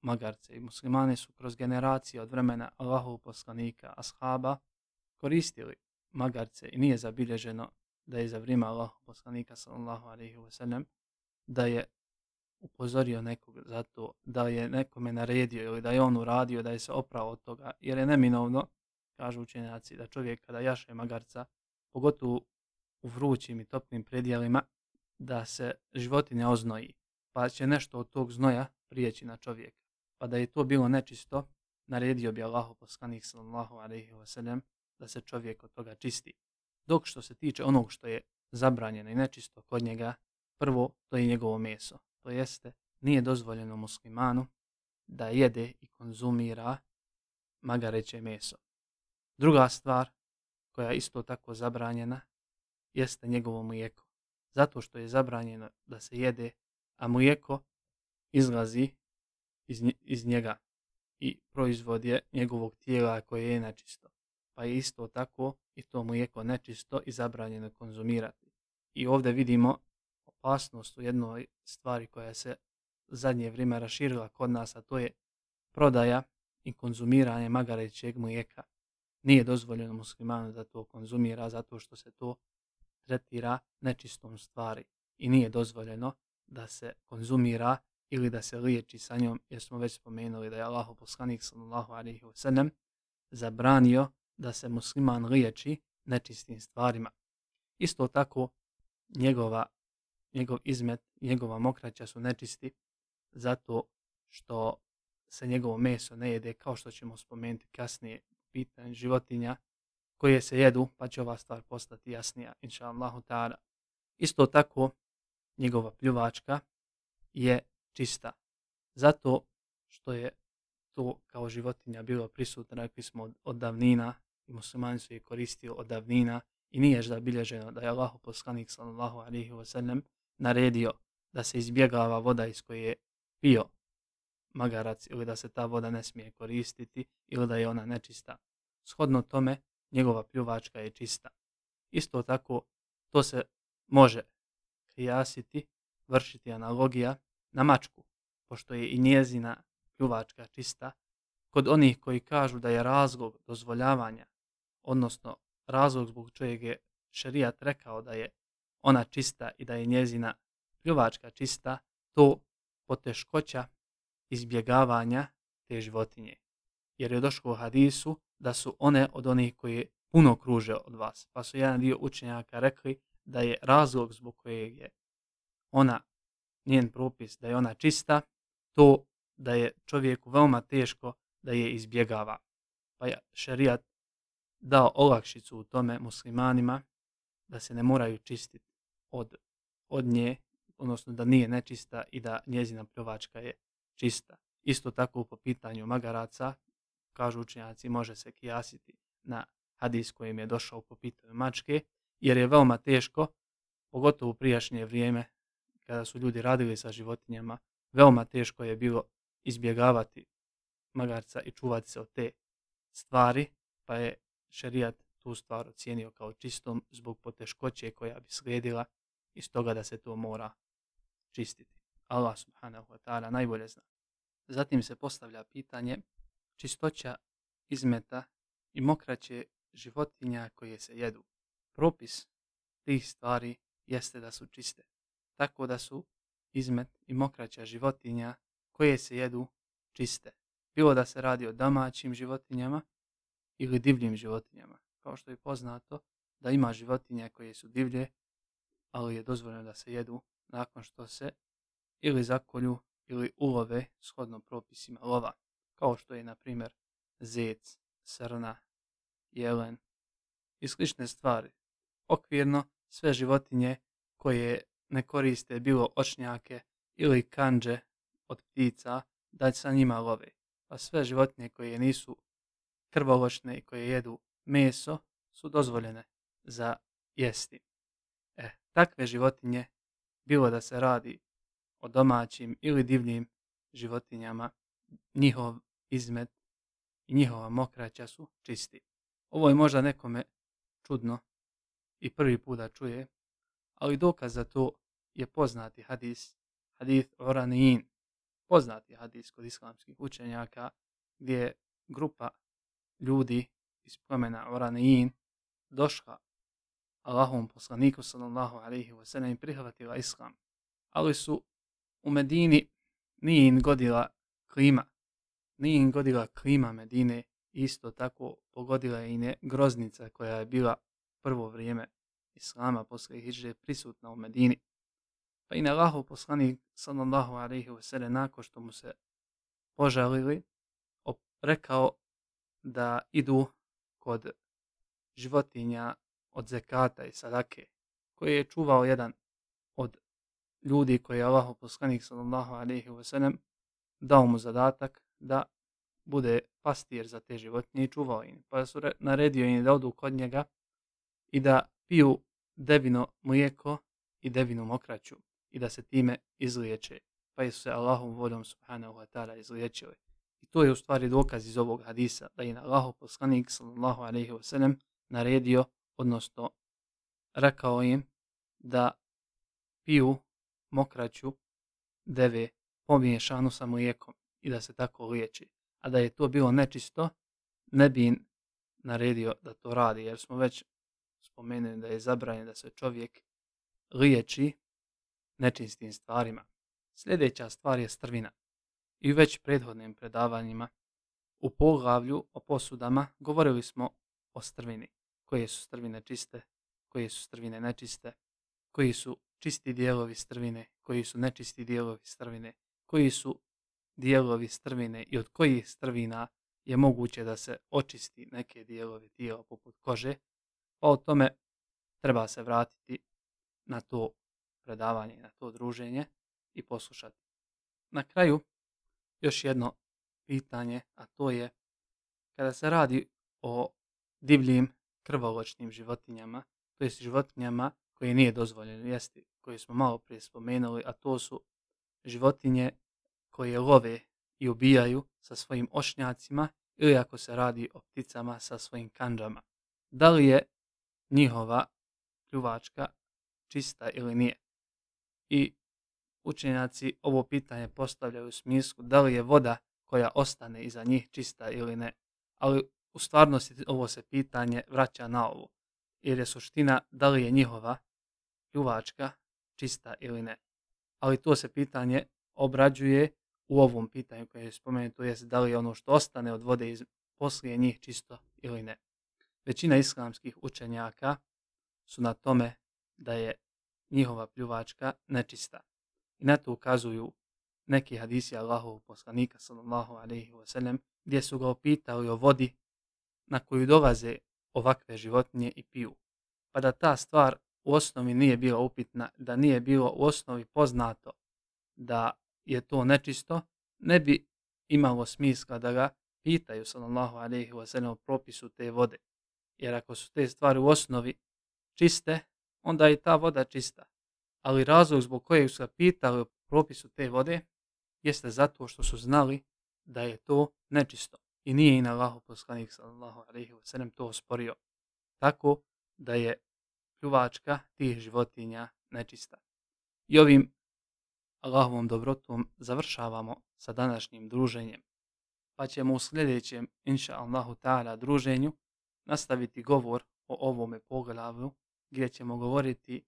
magarce i muslimani su kroz generacije od vremena Allahu poslanika ashaba koristili magarce i nije zabilježeno da je za vrijeme Allahu poslanika sallallahu alaihi wa sallam da je upozorio nekog za to, da je nekome naredio ili da je on uradio, da je se oprao od toga, jer je neminovno, kažu učenjaci, da čovjek kada jaše magarca, pogotovo u vrućim i toplim predjelima, da se životinja oznoji, pa će nešto od tog znoja prijeći na čovjeka. Pa da je to bilo nečisto, naredio bi Allahu poslanik sallallahu alaihi wasallam da se čovjek od toga čisti. Dok što se tiče onog što je zabranjeno i nečisto kod njega, prvo to je njegovo meso. To jeste, nije dozvoljeno muslimanu da jede i konzumira magareće meso. Druga stvar koja je isto tako zabranjena jeste njegovo mlijeko. Zato što je zabranjeno da se jede, a mlijeko izlazi iz, njega i proizvod je njegovog tijela koje je nečisto. Pa je isto tako i to mlijeko nečisto i zabranjeno konzumirati. I ovdje vidimo opasnost u jednoj stvari koja se zadnje vrijeme raširila kod nas, a to je prodaja i konzumiranje magarećeg mlijeka. Nije dozvoljeno muslimanu da to konzumira zato što se to tretira nečistom stvari i nije dozvoljeno da se konzumira ili da se liječi sa njom, jer smo već spomenuli da je Allah poslanik sallallahu alaihi wasallam zabranio da se musliman liječi nečistim stvarima. Isto tako njegova, njegov izmet, njegova mokraća su nečisti zato što se njegovo meso ne jede kao što ćemo spomenuti kasnije pitanje životinja koje se jedu, pa će ova stvar postati jasnija, inša Allahu ta'ala. Isto tako, njegova pljuvačka je čista. Zato što je to kao životinja bilo prisutno, rekli smo od davnina, i muslimani su je koristio od davnina i nije zabilježeno da je Allah poslanik sallallahu alaihi wasallam naredio da se izbjegava voda iz koje je pio magarac ili da se ta voda ne smije koristiti ili da je ona nečista. Shodno tome, njegova pljuvačka je čista. Isto tako, to se može krijasiti, vršiti analogija na mačku, pošto je i njezina pljuvačka čista, kod onih koji kažu da je razlog dozvoljavanja, odnosno razlog zbog čega je šerijat rekao da je ona čista i da je njezina pljuvačka čista, to poteškoća izbjegavanja te životinje. Jer je došlo u hadisu da su one od onih koji puno kruže od vas. Pa su jedan dio učenjaka rekli da je razlog zbog kojeg je ona, njen propis, da je ona čista, to da je čovjeku veoma teško da je izbjegava. Pa je šerijat dao olakšicu u tome muslimanima da se ne moraju čistiti od, od nje, odnosno da nije nečista i da njezina pljovačka je čista. Isto tako po pitanju magaraca, kažu učenjaci, može se kijasiti na hadis kojim je došao po pitanju mačke, jer je veoma teško, pogotovo u prijašnje vrijeme, kada su ljudi radili sa životinjama, veoma teško je bilo izbjegavati magarca i čuvati se od te stvari, pa je šerijat tu stvar ocijenio kao čistom zbog poteškoće koja bi slijedila iz toga da se to mora čistiti. Allah subhanahu wa ta'ala najbolje zna. Zatim se postavlja pitanje čistoća izmeta i mokraće životinja koje se jedu. Propis tih stvari jeste da su čiste. Tako da su izmet i mokraća životinja koje se jedu čiste. Bilo da se radi o domaćim životinjama ili divljim životinjama. Kao što je poznato da ima životinje koje su divlje, ali je dozvoljeno da se jedu nakon što se ili zakolju ili ulove shodno propisima lova, kao što je na primjer zec, srna, jelen i slične stvari. Okvirno sve životinje koje ne koriste bilo očnjake ili kanđe od ptica da sa njima love. Pa sve životinje koje nisu krvovočne i koje jedu meso su dozvoljene za jesti. Takve životinje, bilo da se radi o domaćim ili divljim životinjama, njihov izmet i njihova mokraća su čisti. Ovo je možda nekome čudno i prvi put da čuje, ali dokaz za to je poznati hadis, hadith Oraniin, poznati hadis kod islamskih učenjaka, gdje grupa ljudi iz plemena Oraniin došla Allahom poslaniku sallallahu alaihi wa sallam i prihvatila islam. Ali su u Medini nije im godila klima. Nije im godila klima Medine. Isto tako pogodila je i ne groznica koja je bila prvo vrijeme Islama posle hijdže prisutna u Medini. Pa i na Allahu poslanik sallallahu alaihi wa sallam nakon što mu se požalili, rekao da idu kod životinja od zekata i sadake koji je čuvao jedan od ljudi koji je Allah poslanik sallallahu alaihi wasallam dao mu zadatak da bude pastir za te životinje i čuvao im. Pa su naredio im da odu kod njega i da piju devino mlijeko i devinu mokraću i da se time izliječe. Pa su se Allahom vodom subhanahu wa ta'ala izliječili. I to je u stvari dokaz iz ovog hadisa da je Allahu poslanik sallallahu alaihi wasallam naredio, odnosno rekao im da piju mokraću deve pomiješanu sa mlijekom i da se tako liječi. A da je to bilo nečisto, ne bi naredio da to radi, jer smo već spomenuli da je zabranjeno da se čovjek liječi nečistim stvarima. Sljedeća stvar je strvina. I u već prethodnim predavanjima u poglavlju o posudama govorili smo o strvini. Koje su strvine čiste, koje su strvine nečiste, koji su čisti dijelovi strvine, koji su nečisti dijelovi strvine, koji su dijelovi strvine i od kojih strvina je moguće da se očisti neke dijelovi tijela poput kože, pa o tome treba se vratiti na to predavanje, na to druženje i poslušati. Na kraju još jedno pitanje, a to je kada se radi o divljim krvoločnim životinjama, to je životinjama koje nije dozvoljeno jesti, koje smo malo prije spomenuli, a to su životinje koje love i ubijaju sa svojim ošnjacima ili ako se radi o pticama sa svojim kanđama. Da li je njihova pljuvačka čista ili nije? I učenjaci ovo pitanje postavljaju u smislu da li je voda koja ostane iza njih čista ili ne. Ali u stvarnosti ovo se pitanje vraća na ovo. Jer je suština da li je njihova pljuvačka čista ili ne. Ali to se pitanje obrađuje u ovom pitanju koje je spomenuto, jest da li je ono što ostane od vode iz poslije njih čisto ili ne. Većina islamskih učenjaka su na tome da je njihova pljuvačka nečista. I na to ukazuju neki hadisi Allahovog poslanika sallallahu alaihi wasallam gdje su ga opitali o vodi na koju dolaze ovakve životinje i piju. Pa da ta stvar u osnovi nije bila upitna, da nije bilo u osnovi poznato da je to nečisto, ne bi imalo smisla da ga pitaju sallallahu alaihi wa o propisu te vode. Jer ako su te stvari u osnovi čiste, onda je ta voda čista. Ali razlog zbog kojeg su ga pitali o propisu te vode jeste zato što su znali da je to nečisto. I nije i na Allahu poslanik sallallahu alaihi wa to osporio. Tako da je pljuvačka tih životinja nečista. I ovim Allahovom dobrotom završavamo sa današnjim druženjem. Pa ćemo u sljedećem, inša Allahu ta'ala, druženju nastaviti govor o ovome poglavlju gdje ćemo govoriti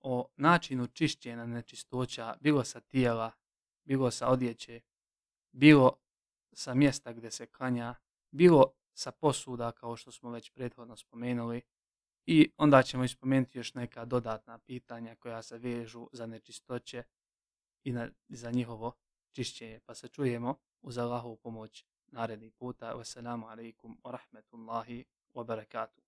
o načinu čišćenja nečistoća bilo sa tijela, bilo sa odjeće, bilo sa mjesta gdje se klanja, bilo sa posuda kao što smo već prethodno spomenuli i onda ćemo ispomenuti još neka dodatna pitanja koja se vežu za nečistoće i na, za njihovo čišćenje. Pa se čujemo uz Allahovu pomoć naredni puta. Wassalamu alaikum wa rahmetullahi wa barakatuh.